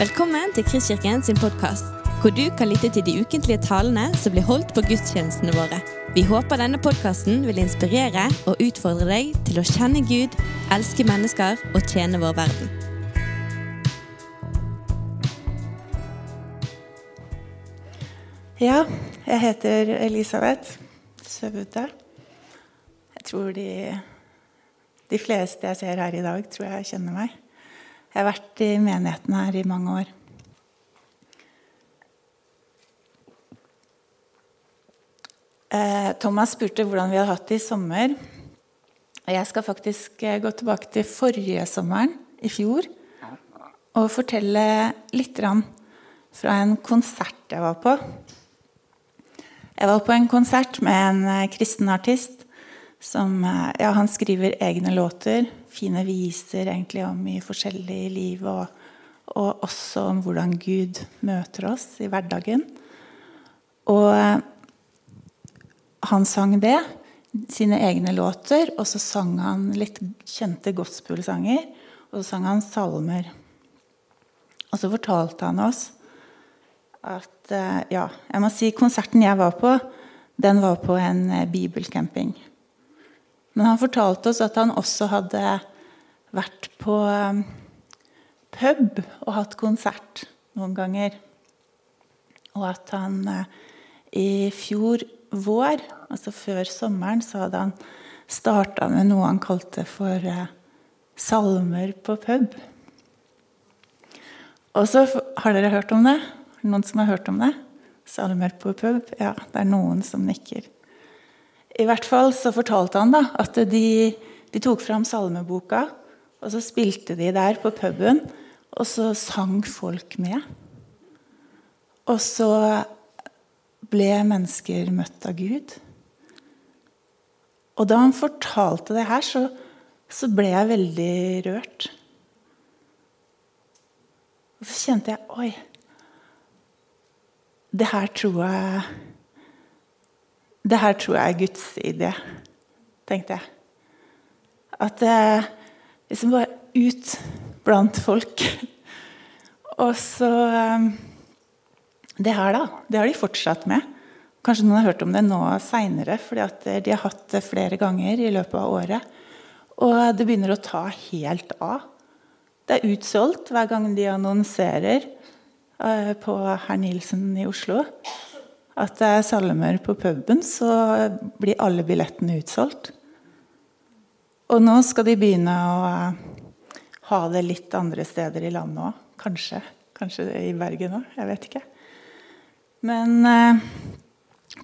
Velkommen til Kristkirken sin podkast, hvor du kan lytte til de ukentlige talene som blir holdt på gudstjenestene våre. Vi håper denne podkasten vil inspirere og utfordre deg til å kjenne Gud, elske mennesker og tjene vår verden. Ja, jeg heter Elisabeth Søvute. Jeg tror de, de fleste jeg ser her i dag, tror jeg kjenner meg. Jeg har vært i menigheten her i mange år. Eh, Thomas spurte hvordan vi hadde hatt det i sommer. Jeg skal faktisk eh, gå tilbake til forrige sommeren, i fjor, og fortelle litt fra en konsert jeg var på. Jeg var på en konsert med en eh, kristen artist som ja, han skriver egne låter. Fine viser egentlig om mye forskjellig i livet, og, og også om hvordan Gud møter oss i hverdagen. Og han sang det, sine egne låter, og så sang han litt kjente gospelsanger. Og så sang han salmer. Og så fortalte han oss at eh, Ja, jeg må si konserten jeg var på, den var på en eh, bibelcamping. Men han fortalte oss at han også hadde vært på eh, pub og hatt konsert noen ganger. Og at han i fjor vår, altså før sommeren, så hadde han starta med noe han kalte for eh, salmer på pub. Og så Har dere hørt om det? Noen som har hørt om det? Salmer på pub? Ja, det er noen som nikker. I hvert fall så fortalte han da at de, de tok fram salmeboka, og så spilte de der på puben, og så sang folk med. Og så ble mennesker møtt av Gud. Og da han fortalte det her, så, så ble jeg veldig rørt. Og så kjente jeg Oi. Det her tror jeg Det her tror jeg er Guds idé, tenkte jeg. At det liksom var ut blant folk. Og så eh, det her, da, det har de fortsatt med. Kanskje noen har hørt om det nå seinere, fordi de har hatt det flere ganger i løpet av året. Og det begynner å ta helt av. Det er utsolgt hver gang de annonserer eh, på Herr Nilsen i Oslo at det er salmer på puben, så blir alle billettene utsolgt. Og nå skal de begynne å eh, ha det litt andre steder i landet òg. Kanskje. Kanskje i Bergen òg. Jeg vet ikke. Men eh,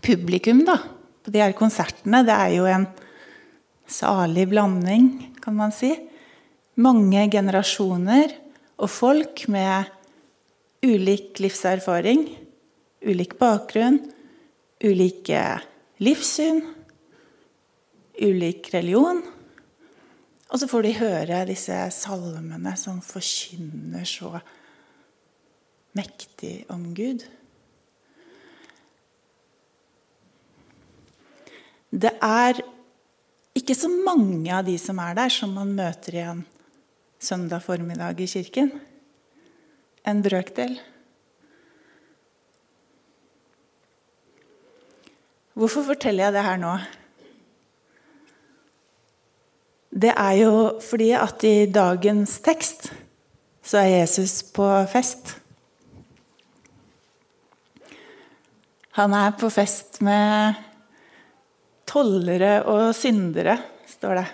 publikum da, på de her konsertene, det er jo en salig blanding, kan man si. Mange generasjoner og folk med ulik livserfaring, ulik bakgrunn, ulike livssyn, ulik religion. Og så får de høre disse salmene som forkynner så mektig om Gud. Det er ikke så mange av de som er der, som man møter igjen søndag formiddag i kirken. En brøkdel. Hvorfor forteller jeg det her nå? Det er jo fordi at i dagens tekst så er Jesus på fest. Han er på fest med tollere og syndere, står det.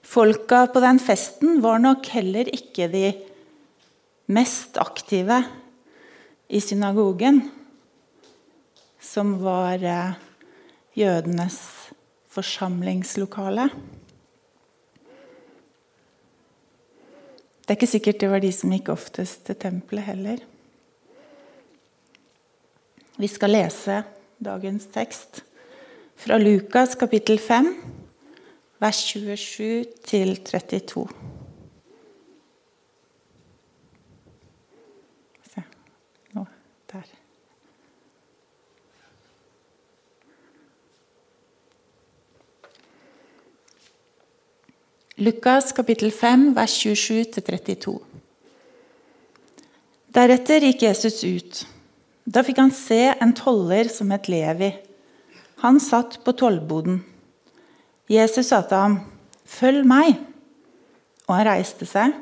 Folka på den festen var nok heller ikke de mest aktive i synagogen, som var eh, jødenes forsamlingslokale. Det er ikke sikkert det var de som gikk oftest til tempelet heller. Vi skal lese dagens tekst. Fra Lukas kapittel 5, vers 27 til 32. Se. Nå. Der. Lukas kapittel 5, vers 27-32. Deretter gikk Jesus ut. Da fikk han se en toller som het Levi. Han satt på tollboden. Jesus sa til ham, 'Følg meg.' Og han reiste seg,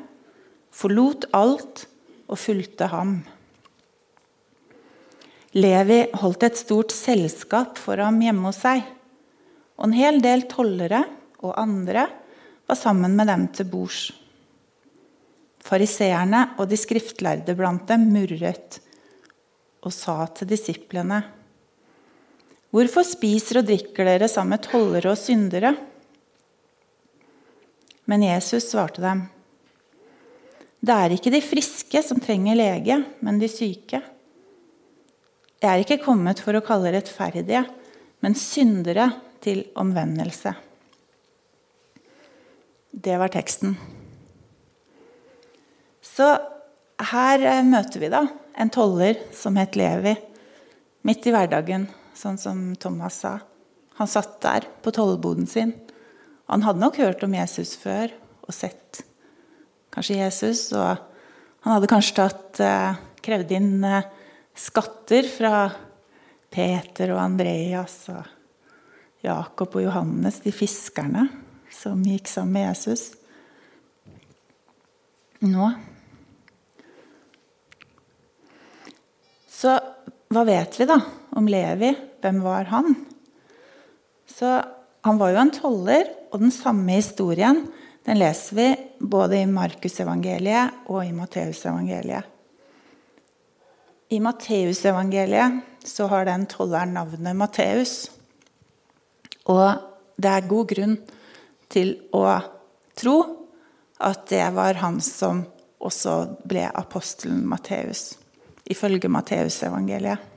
forlot alt og fulgte ham. Levi holdt et stort selskap for ham hjemme hos seg, og en hel del tollere og andre var sammen med dem til bords. Fariseerne og de skriftlærde blant dem murret og sa til disiplene.: Hvorfor spiser og drikker dere sammen med tollere og syndere? Men Jesus svarte dem. Det er ikke de friske som trenger lege, men de syke. Jeg er ikke kommet for å kalle rettferdige, men syndere til omvendelse. Det var teksten. Så her eh, møter vi da en toller som het Levi, midt i hverdagen, sånn som Thomas sa. Han satt der på tollboden sin. Han hadde nok hørt om Jesus før og sett kanskje Jesus. Og han hadde kanskje tatt, eh, krevd inn eh, skatter fra Peter og Andreas og Jakob og Johannes, de fiskerne som gikk sammen med Jesus. Nå Så hva vet vi da om Levi? Hvem var han? Så Han var jo en toller, og den samme historien den leser vi både i Markusevangeliet og i Matteusevangeliet. I Matteusevangeliet så har den tolleren navnet Matteus. Og det er god grunn til å tro at det var han som også ble apostelen Matteus, ifølge Matteusevangeliet.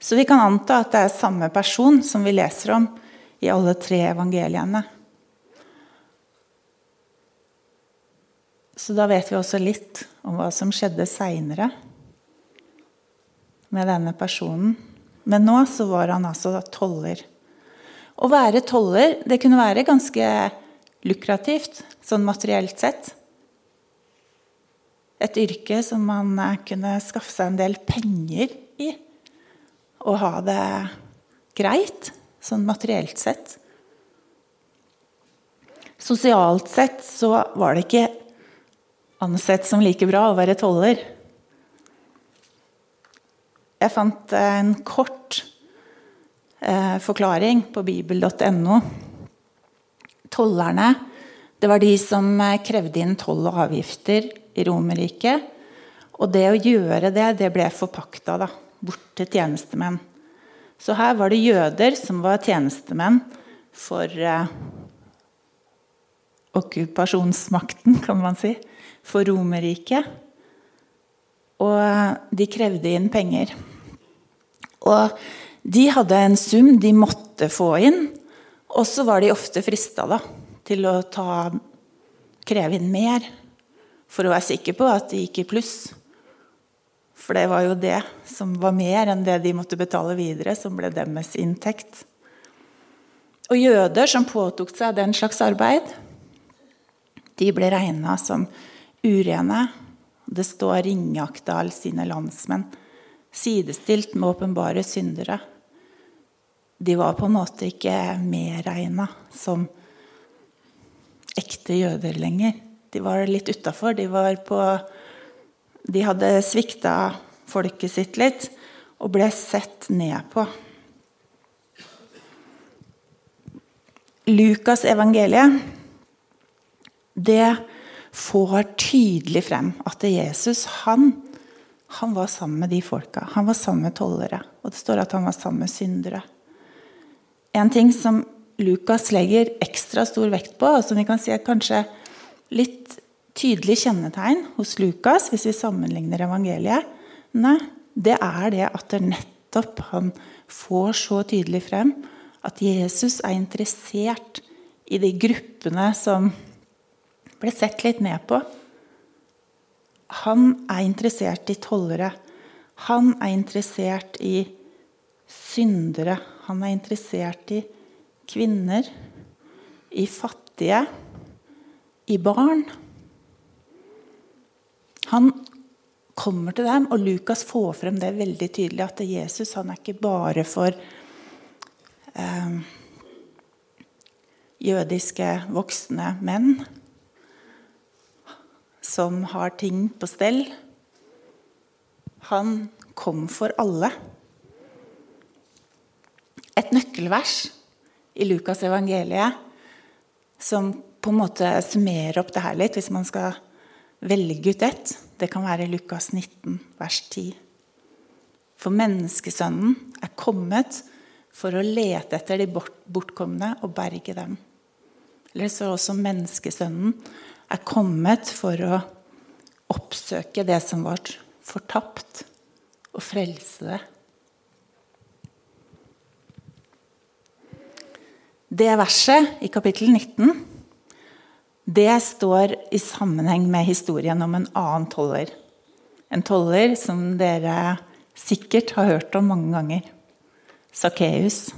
Så vi kan anta at det er samme person som vi leser om i alle tre evangeliene. Så da vet vi også litt om hva som skjedde seinere med denne personen. Men nå så var han altså toller. Å være toller det kunne være ganske lukrativt sånn materielt sett. Et yrke som man eh, kunne skaffe seg en del penger i. Og ha det greit sånn materielt sett. Sosialt sett så var det ikke ansett som like bra å være toller. Jeg fant en kort eh, forklaring på bibel.no. Tollerne det var de som eh, krevde inn toll og avgifter i Romerriket. Og det å gjøre det, det ble forpakta da, bort til tjenestemenn. Så her var det jøder som var tjenestemenn for eh, okkupasjonsmakten, kan man si. For Romerriket. Og eh, de krevde inn penger. Og de hadde en sum de måtte få inn, og så var de ofte frista til å ta, kreve inn mer for å være sikker på at de gikk i pluss. For det var jo det som var mer enn det de måtte betale videre, som ble deres inntekt. Og jøder som påtok seg den slags arbeid, de ble regna som urene. Det står ringeakta alle sine landsmenn sidestilt med åpenbare syndere. De var på en måte ikke medregna som ekte jøder lenger. De var litt utafor. De, de hadde svikta folket sitt litt og ble sett ned på. Lukas evangeliet det får tydelig frem at Jesus han han var sammen med de folka. Han var sammen med tollere. Og det står at han var sammen med syndere. En ting som Lukas legger ekstra stor vekt på, og som vi kan si er kanskje litt tydelig kjennetegn hos Lukas, hvis vi sammenligner evangeliet, nei, det er det at det nettopp han får så tydelig frem at Jesus er interessert i de gruppene som ble sett litt ned på han er interessert i tollere. Han er interessert i syndere. Han er interessert i kvinner, i fattige, i barn. Han kommer til dem, og Lukas får frem det veldig tydelig, at Jesus han er ikke bare for eh, jødiske voksne menn som har ting på stell. Han kom for alle. Et nøkkelvers i Lukas evangeliet som på en måte summerer opp det her litt, hvis man skal velge ut ett. Det kan være Lukas 19, vers 10. For menneskesønnen er kommet for å lete etter de bortkomne og berge dem. Eller så også menneskesønnen er kommet for å oppsøke det som var fortapt, og frelse det. Det verset i kapittel 19 det står i sammenheng med historien om en annen toller. En toller som dere sikkert har hørt om mange ganger. Sakkeus.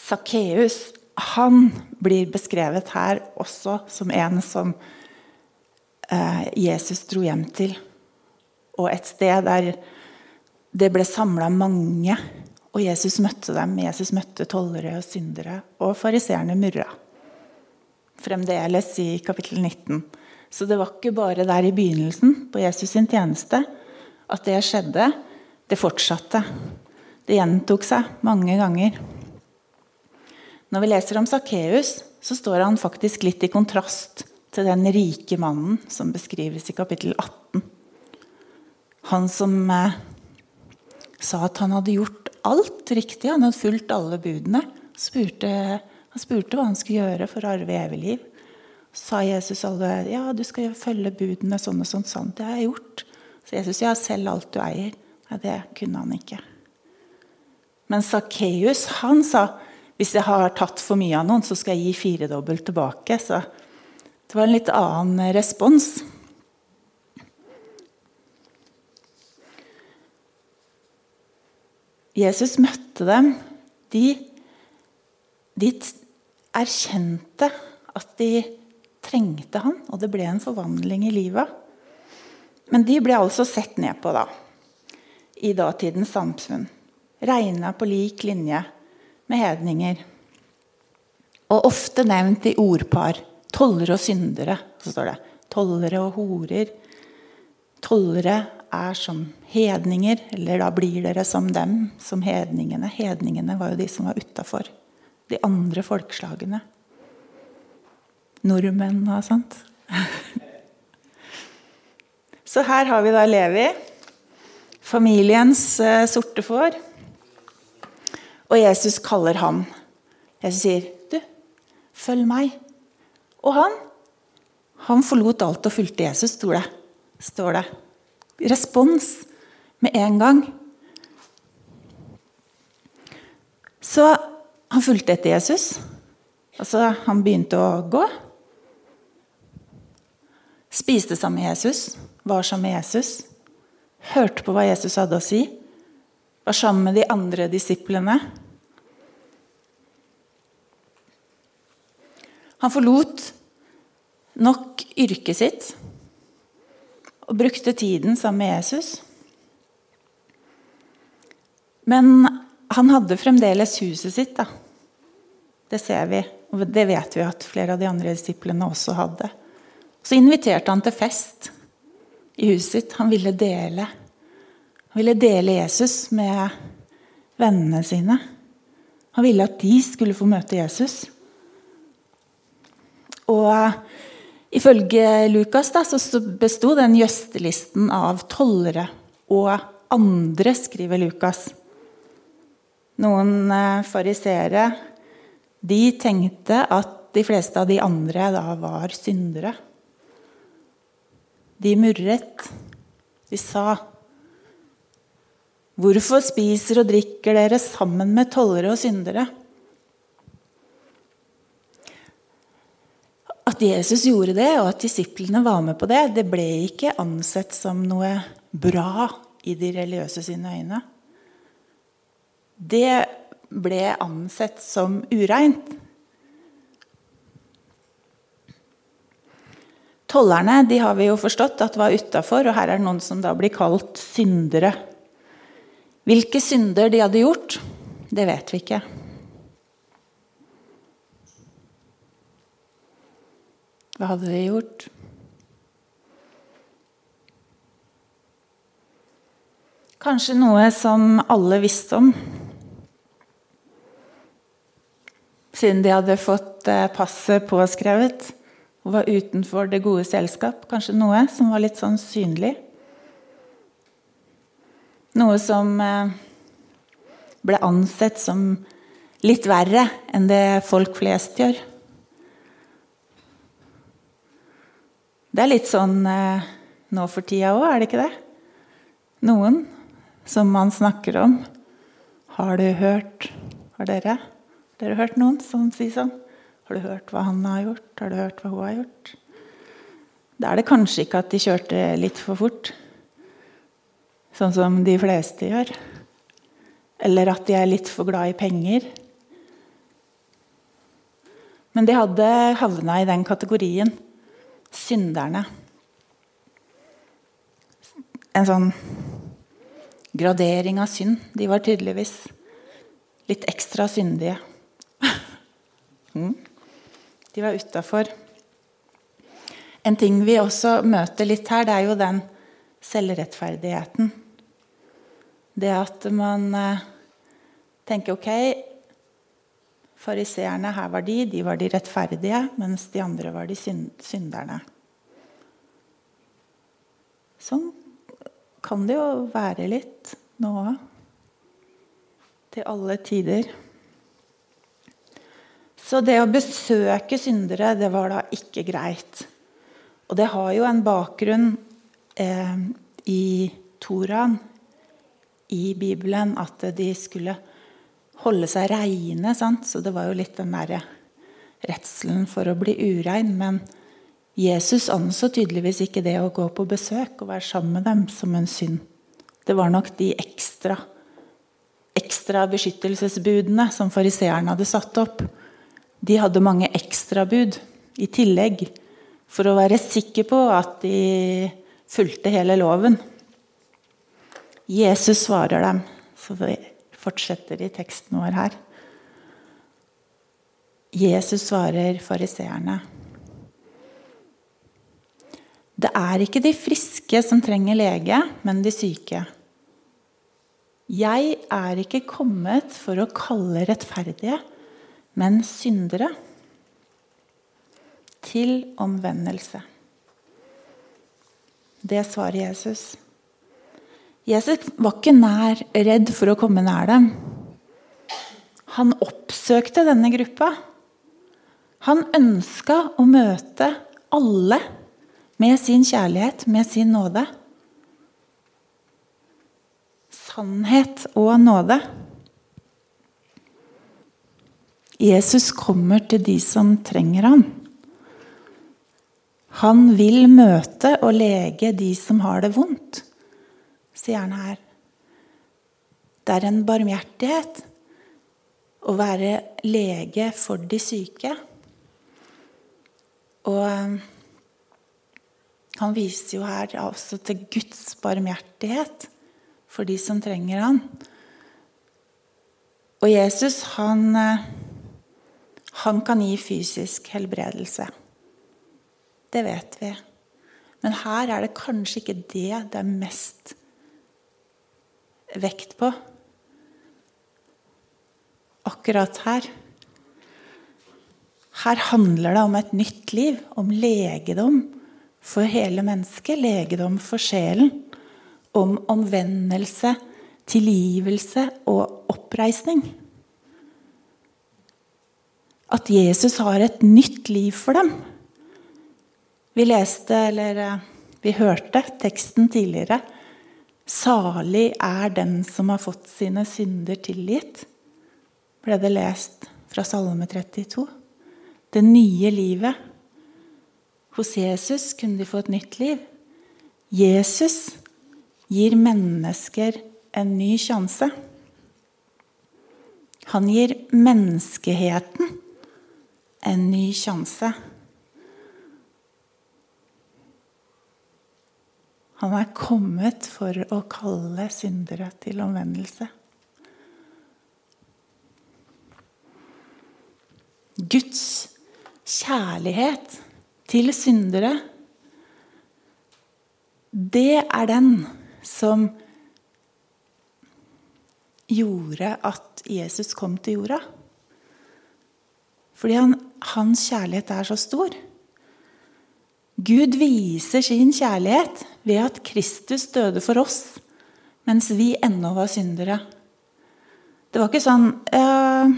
Sakkeus han blir beskrevet her også som en som eh, Jesus dro hjem til. Og et sted der det ble samla mange, og Jesus møtte dem. Jesus møtte tollere og syndere, og fariseerne murra. Fremdeles i kapittel 19. Så det var ikke bare der i begynnelsen på Jesus sin tjeneste at det skjedde. Det fortsatte. Det gjentok seg mange ganger. Når vi leser om Sakkeus, så står han faktisk litt i kontrast til den rike mannen som beskrives i kapittel 18. Han som eh, sa at han hadde gjort alt riktig, han hadde fulgt alle budene. Spurte, han spurte hva han skulle gjøre for å arve evig liv. Sa Jesus alle ja, du skal følge budene sånn og sånn. sånn. Det har jeg gjort. Så Jesus ja, selg alt du eier. Nei, det kunne han ikke. Men Sakkeus han sa hvis jeg har tatt for mye av noen, så skal jeg gi firedobbelt tilbake. Så det var en litt annen respons. Jesus møtte dem. De, de erkjente at de trengte han, og det ble en forvandling i livet. Men de ble altså sett ned på da, i datidens samfunn. Regna på lik linje med hedninger. Og ofte nevnt i ordpar. Tollere og syndere, så står det. Tollere og horer. Tollere er som hedninger, eller da blir dere som dem, som hedningene. Hedningene var jo de som var utafor. De andre folkeslagene. Nordmenn og sånt. Så her har vi da Levi, familiens uh, sorte får. Og Jesus kaller ham. Jesus sier, 'Du, følg meg.' Og han han forlot alt og fulgte Jesus, står det. Står det. Respons med en gang. Så han fulgte etter Jesus. Altså, han begynte å gå. Spiste sammen med Jesus var sammen med Jesus, hørte på hva Jesus hadde å si, var sammen med de andre disiplene. Han forlot nok yrket sitt og brukte tiden sammen med Jesus. Men han hadde fremdeles huset sitt. Da. Det ser vi, og det vet vi at flere av de andre disiplene også hadde. Så inviterte han til fest i huset sitt. Han ville dele. Han ville dele Jesus med vennene sine. Han ville at de skulle få møte Jesus. Og uh, ifølge Lukas da, så besto den gjøstelisten av tollere og andre, skriver Lukas. Noen uh, fariseere de tenkte at de fleste av de andre da var syndere. De murret. De sa Hvorfor spiser og drikker dere sammen med tollere og syndere? At Jesus gjorde det, og at disiplene var med på det, det ble ikke ansett som noe bra i de religiøse sine øyne. Det ble ansett som ureint. Tollerne de har vi jo forstått at var utafor, og her er det noen som da blir kalt syndere. Hvilke synder de hadde gjort, det vet vi ikke. Hva hadde de gjort? Kanskje noe som alle visste om. Siden de hadde fått eh, passet påskrevet og var utenfor det gode selskap. Kanskje noe som var litt sånn synlig. Noe som eh, ble ansett som litt verre enn det folk flest gjør. Det er litt sånn eh, nå for tida òg, er det ikke det? Noen som man snakker om. Har du hørt Har dere? Har dere hørt noen som sier sånn? Har du hørt hva han har gjort? Har du hørt hva hun har gjort? Da er det kanskje ikke at de kjørte litt for fort, sånn som de fleste gjør. Eller at de er litt for glad i penger. Men de hadde havna i den kategorien synderne. En sånn gradering av synd. De var tydeligvis litt ekstra syndige. mm. De var utafor. En ting vi også møter litt her, det er jo den selvrettferdigheten. Det at man eh, tenker ok Fariseerne, her var de, de var de rettferdige, mens de andre var de synderne. Sånn kan det jo være litt nå òg. Til alle tider. Så det å besøke syndere, det var da ikke greit. Og det har jo en bakgrunn eh, i Toraen, i Bibelen, at de skulle holde seg reine. Sant? Så det var jo litt den derre redselen for å bli urein. Men Jesus anså tydeligvis ikke det å gå på besøk og være sammen med dem som en synd. Det var nok de ekstra, ekstra beskyttelsesbudene som fariseerne hadde satt opp de hadde mange ekstrabud i tillegg for å være sikker på at de fulgte hele loven. Jesus svarer dem, så vi fortsetter i teksten vår her. Jesus svarer fariseerne. Det er ikke de friske som trenger lege, men de syke. Jeg er ikke kommet for å kalle rettferdige, men syndere til omvendelse. Det svarer Jesus. Jesus var ikke nær redd for å komme nær dem. Han oppsøkte denne gruppa. Han ønska å møte alle med sin kjærlighet, med sin nåde. Sannhet og nåde. Jesus kommer til de som trenger ham. Han vil møte og lege de som har det vondt, sier han her. Det er en barmhjertighet å være lege for de syke. Og eh, han viser jo her også til Guds barmhjertighet for de som trenger han. Og Jesus, han eh, han kan gi fysisk helbredelse. Det vet vi. Men her er det kanskje ikke det det er mest vekt på. Akkurat her. Her handler det om et nytt liv, om legedom for hele mennesket, legedom for sjelen. Om omvendelse, tilgivelse og oppreisning at Jesus har et nytt liv for dem. Vi leste, eller eh, vi hørte teksten tidligere. Salig er den som har fått sine synder tilgitt, ble det lest fra Salme 32. Det nye livet. Hos Jesus kunne de få et nytt liv. Jesus gir mennesker en ny sjanse. Han gir menneskeheten en ny sjanse. Han er kommet for å kalle syndere til omvendelse. Guds kjærlighet til syndere, det er den som gjorde at Jesus kom til jorda. Fordi han, hans kjærlighet er så stor. Gud viser sin kjærlighet ved at Kristus døde for oss mens vi ennå var syndere. Det var ikke sånn eh,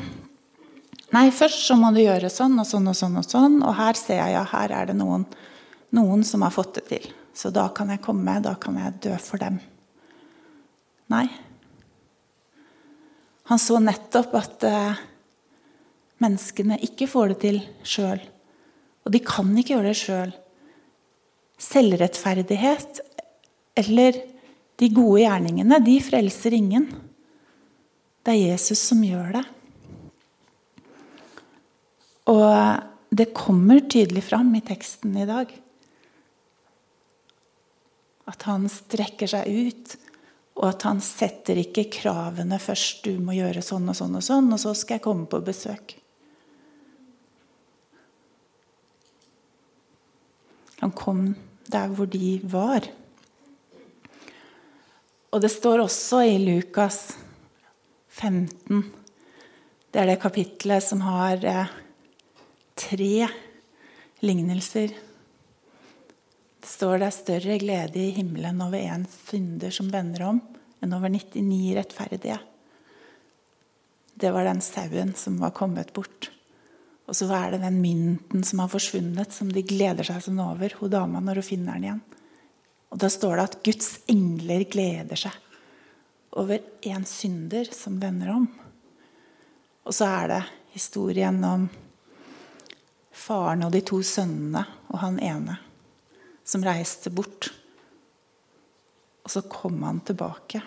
Nei, først så må du gjøre sånn og sånn og sånn, og sånn, og her ser jeg ja, her er det noen, noen som har fått det til. Så da kan jeg komme, da kan jeg dø for dem. Nei. Han så nettopp at eh, menneskene ikke får det til sjøl. Og de kan ikke gjøre det sjøl. Selvrettferdighet eller de gode gjerningene, de frelser ingen. Det er Jesus som gjør det. Og det kommer tydelig fram i teksten i dag. At han strekker seg ut, og at han setter ikke kravene først. 'Du må gjøre sånn og sånn og sånn, og så skal jeg komme på besøk'. Han kom der hvor de var. Og det står også i Lukas 15 Det er det kapitlet som har eh, tre lignelser. Det står det er større glede i himmelen over én synder som vender om, enn over 99 rettferdige. Det var den sauen som var kommet bort. Og så er det den mynten som har forsvunnet, som de gleder seg sånn over, hun dama, når hun finner den igjen. Og Da står det at Guds engler gleder seg over en synder som vender om. Og så er det historien om faren og de to sønnene og han ene som reiste bort. Og så kom han tilbake.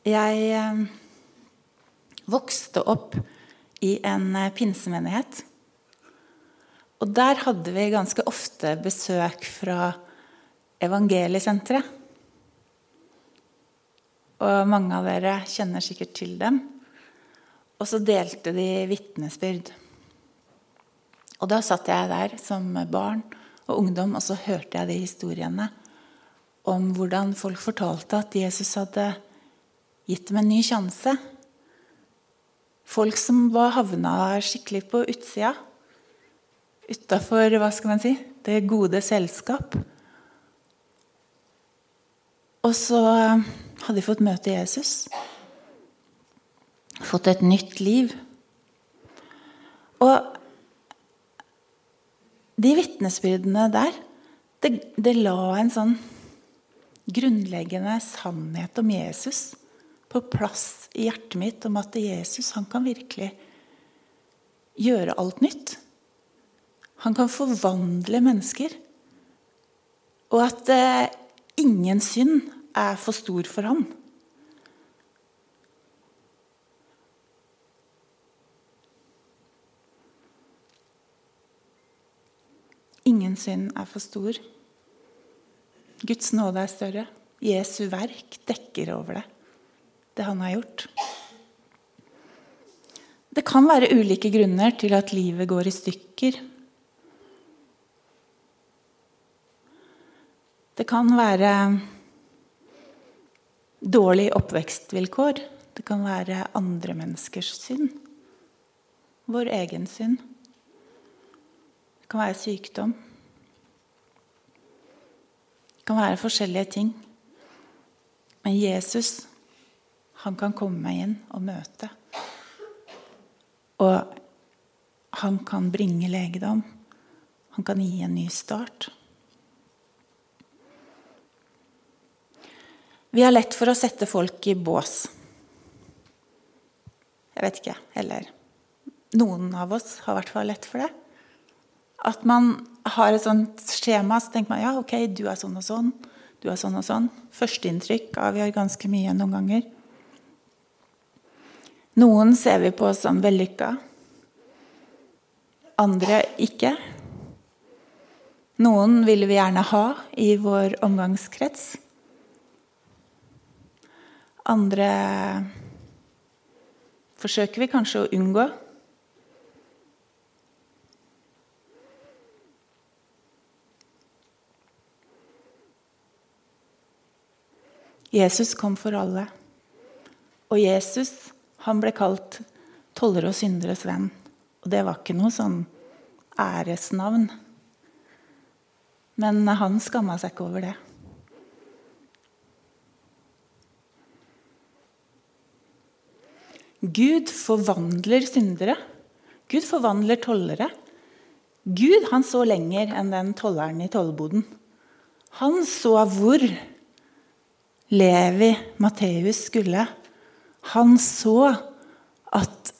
Jeg eh, vokste opp i en eh, pinsemenighet. Og der hadde vi ganske ofte besøk fra Evangeliesenteret. Og mange av dere kjenner sikkert til dem. Og så delte de vitnesbyrd. Og da satt jeg der som barn og ungdom, og så hørte jeg de historiene om hvordan folk fortalte at Jesus hadde gitt dem en ny sjanse. Folk som var havna skikkelig på utsida. Utafor, hva skal man si, det gode selskap. Og så hadde de fått møte Jesus. Fått et nytt liv. Og de vitnesbyrdene der, det, det, la en sånn grunnleggende sannhet om Jesus på plass i hjertet mitt, om at Jesus han kan virkelig gjøre alt nytt. Han kan forvandle mennesker. Og at eh, ingen synd er for stor for ham. Ingen synd er for stor. Guds nåde er større. Jesu verk dekker over det, det han har gjort. Det kan være ulike grunner til at livet går i stykker. Det kan være dårlige oppvekstvilkår. Det kan være andre menneskers synd. Vår egen synd. Det kan være sykdom. Det kan være forskjellige ting. Men Jesus, han kan komme meg inn og møte. Og han kan bringe legedom. Han kan gi en ny start. Vi har lett for å sette folk i bås. Jeg vet ikke. Eller noen av oss har i hvert fall lett for det. At man har et sånt skjema, så tenker man ja, ok, du er sånn og sånn. Du er sånn og sånn. Førsteinntrykk avgjør ganske mye noen ganger. Noen ser vi på som vellykka, andre ikke. Noen vil vi gjerne ha i vår omgangskrets. Andre forsøker vi kanskje å unngå. Jesus kom for alle. Og Jesus han ble kalt toller og synderes venn. Og det var ikke noe sånn æresnavn. Men han skamma seg ikke over det. Gud forvandler syndere. Gud forvandler tollere. Gud han så lenger enn den tolleren i tollboden. Han så hvor Levi Matteus skulle. Han så at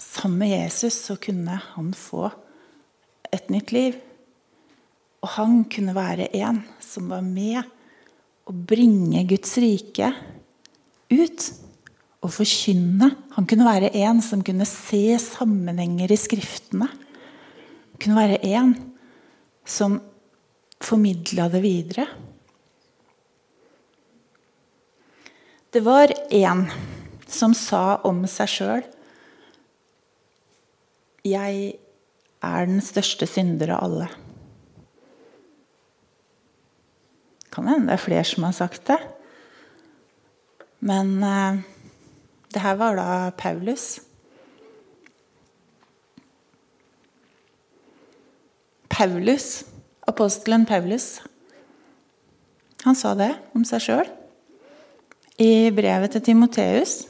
sammen med Jesus så kunne han få et nytt liv. Og han kunne være en som var med å bringe Guds rike ut og forkynne. Han kunne være en som kunne se sammenhenger i Skriftene. Han kunne være en som formidla det videre. Det var en som sa om seg sjøl Jeg er den største synder av alle. Kan hende det er flere som har sagt det. Men eh, det her var da Paulus. Paulus, apostelen Paulus, han sa det om seg sjøl i brevet til Timoteus.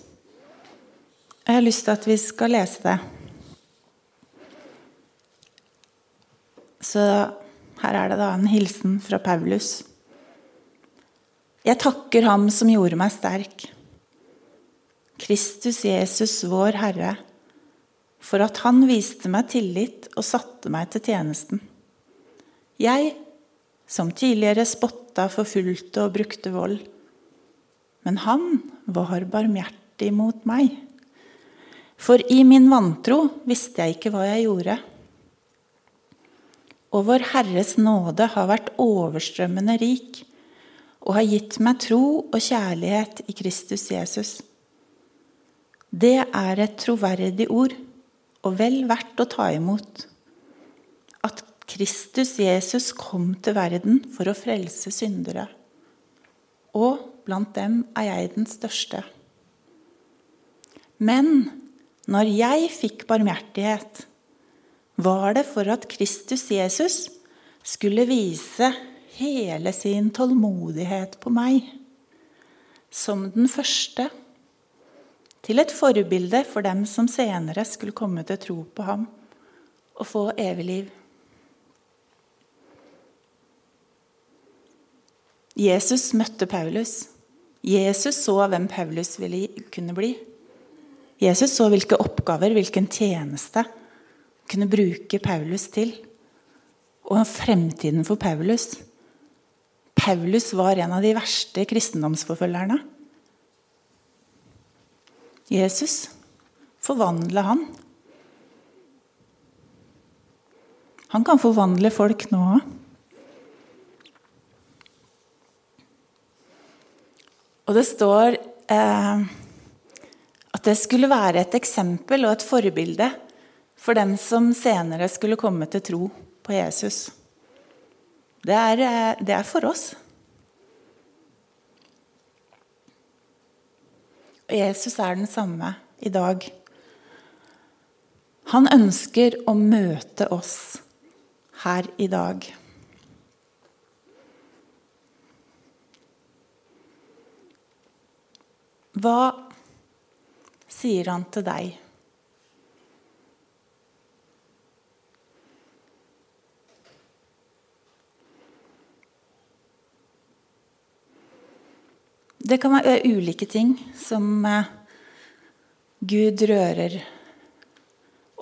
Jeg har lyst til at vi skal lese det. Så her er det da en hilsen fra Paulus. Jeg takker Ham som gjorde meg sterk, Kristus Jesus, vår Herre, for at Han viste meg tillit og satte meg til tjenesten. Jeg, som tidligere spotta, forfulgte og brukte vold, men han var barmhjertig mot meg. For i min vantro visste jeg ikke hva jeg gjorde. Og Vår Herres nåde har vært overstrømmende rik og har gitt meg tro og kjærlighet i Kristus Jesus. Det er et troverdig ord og vel verdt å ta imot. At Kristus Jesus kom til verden for å frelse syndere. Og blant dem er jeg den største. Men når jeg fikk barmhjertighet, var det for at Kristus Jesus skulle vise hele sin tålmodighet på meg, som den første, til et forbilde for dem som senere skulle komme til tro på ham og få evig liv. Jesus møtte Paulus Jesus så hvem Paulus ville kunne bli. Jesus så hvilke oppgaver, hvilken tjeneste kunne bruke Paulus til. Og fremtiden for Paulus. Paulus var en av de verste kristendomsforfølgerne. Jesus forvandla han. Han kan forvandle folk nå òg. Og det står eh, at det skulle være et eksempel og et forbilde for dem som senere skulle komme til tro på Jesus. Det er, eh, det er for oss. Og Jesus er den samme i dag. Han ønsker å møte oss her i dag. Hva sier han til deg? Det kan være ulike ting som eh, Gud rører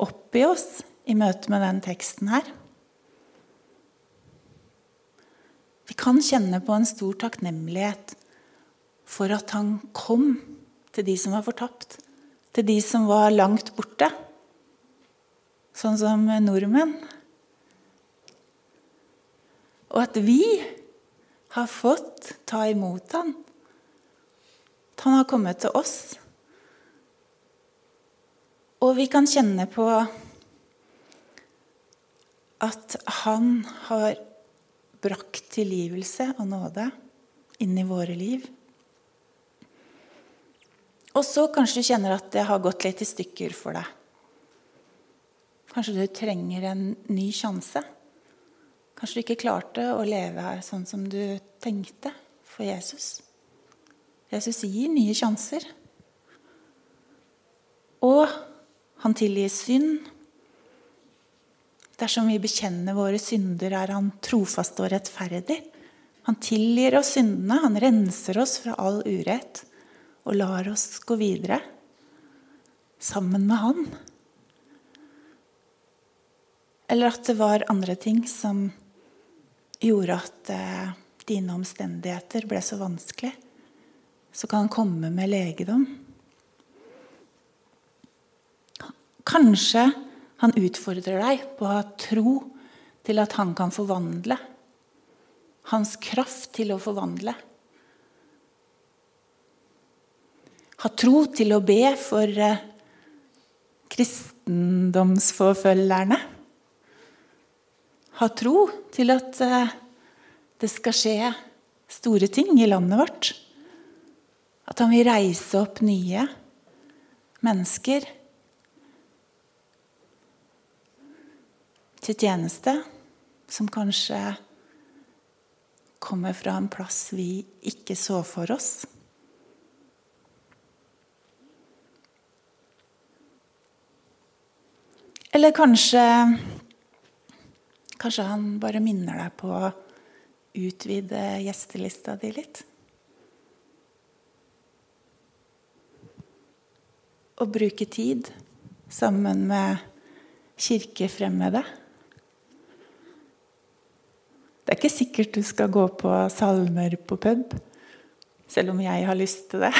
opp i oss i møte med den teksten her. Vi kan kjenne på en stor takknemlighet for at han kom til de som var fortapt. til de som var langt borte, sånn som nordmenn. Og at vi har fått ta imot han. At han har kommet til oss. Og vi kan kjenne på at han har brakt tilgivelse og nåde inn i våre liv. Og så kanskje du kjenner at det har gått litt i stykker for deg. Kanskje du trenger en ny sjanse. Kanskje du ikke klarte å leve her sånn som du tenkte for Jesus. Jesus gir nye sjanser. Og han tilgir synd. Dersom vi bekjenner våre synder, er han trofast og rettferdig. Han tilgir oss syndene, han renser oss fra all urett og lar oss gå videre sammen med han. Eller at det var andre ting som gjorde at eh, dine omstendigheter ble så vanskelig. Så kan han komme med legedom. Kanskje han utfordrer deg på å ha tro til at han kan forvandle hans kraft til å forvandle. Ha tro til å be for eh, kristendomsforfølgerne. Ha tro til at eh, det skal skje store ting i landet vårt. At han vil reise opp nye mennesker til tjeneste som kanskje kommer fra en plass vi ikke så for oss. Eller kanskje Kanskje han bare minner deg på å utvide gjestelista di litt? Å bruke tid sammen med kirkefremmede. Det er ikke sikkert du skal gå på salmer på pub, selv om jeg har lyst til det.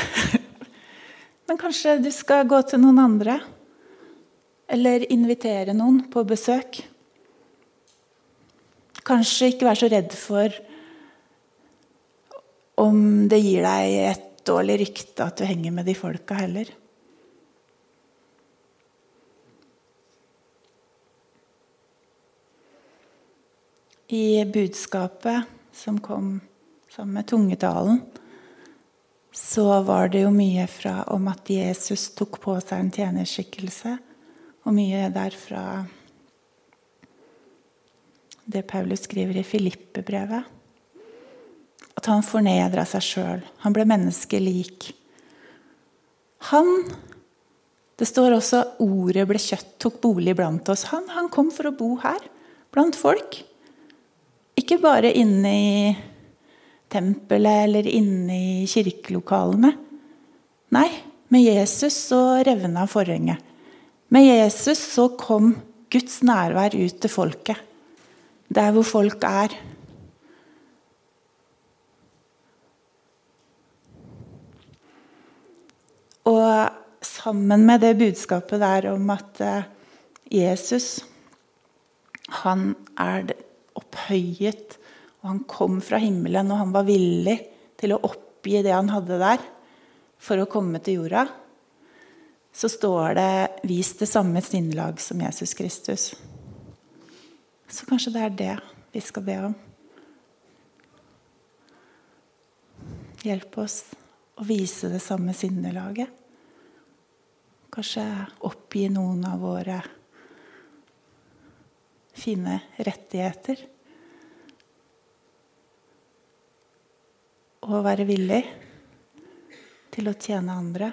Men kanskje du skal gå til noen andre? Eller invitere noen på besøk? Kanskje ikke være så redd for om det gir deg et dårlig rykte at du henger med de folka heller. I budskapet som kom sammen med tungetalen, så var det jo mye fra om at Jesus tok på seg en tjenerskikkelse, og mye derfra det Paulus skriver i Filippe-brevet. At han fornedra seg sjøl. Han ble menneskelik. Han Det står også ordet ble kjøtt, tok bolig blant oss. Han, han kom for å bo her, blant folk. Ikke bare inne i tempelet eller inne i kirkelokalene. Nei, med Jesus så revna forhenget. Med Jesus så kom Guds nærvær ut til folket. Der hvor folk er. Og sammen med det budskapet der om at eh, Jesus, han er opphøyet. Og han kom fra himmelen, og han var villig til å oppgi det han hadde der, for å komme til jorda. Så står det 'vis det samme sinnelag som Jesus Kristus'. Så kanskje det er det vi skal be om. Hjelp oss å vise det samme sinnelaget. Kanskje oppgi noen av våre fine rettigheter. Og være villig til å tjene andre.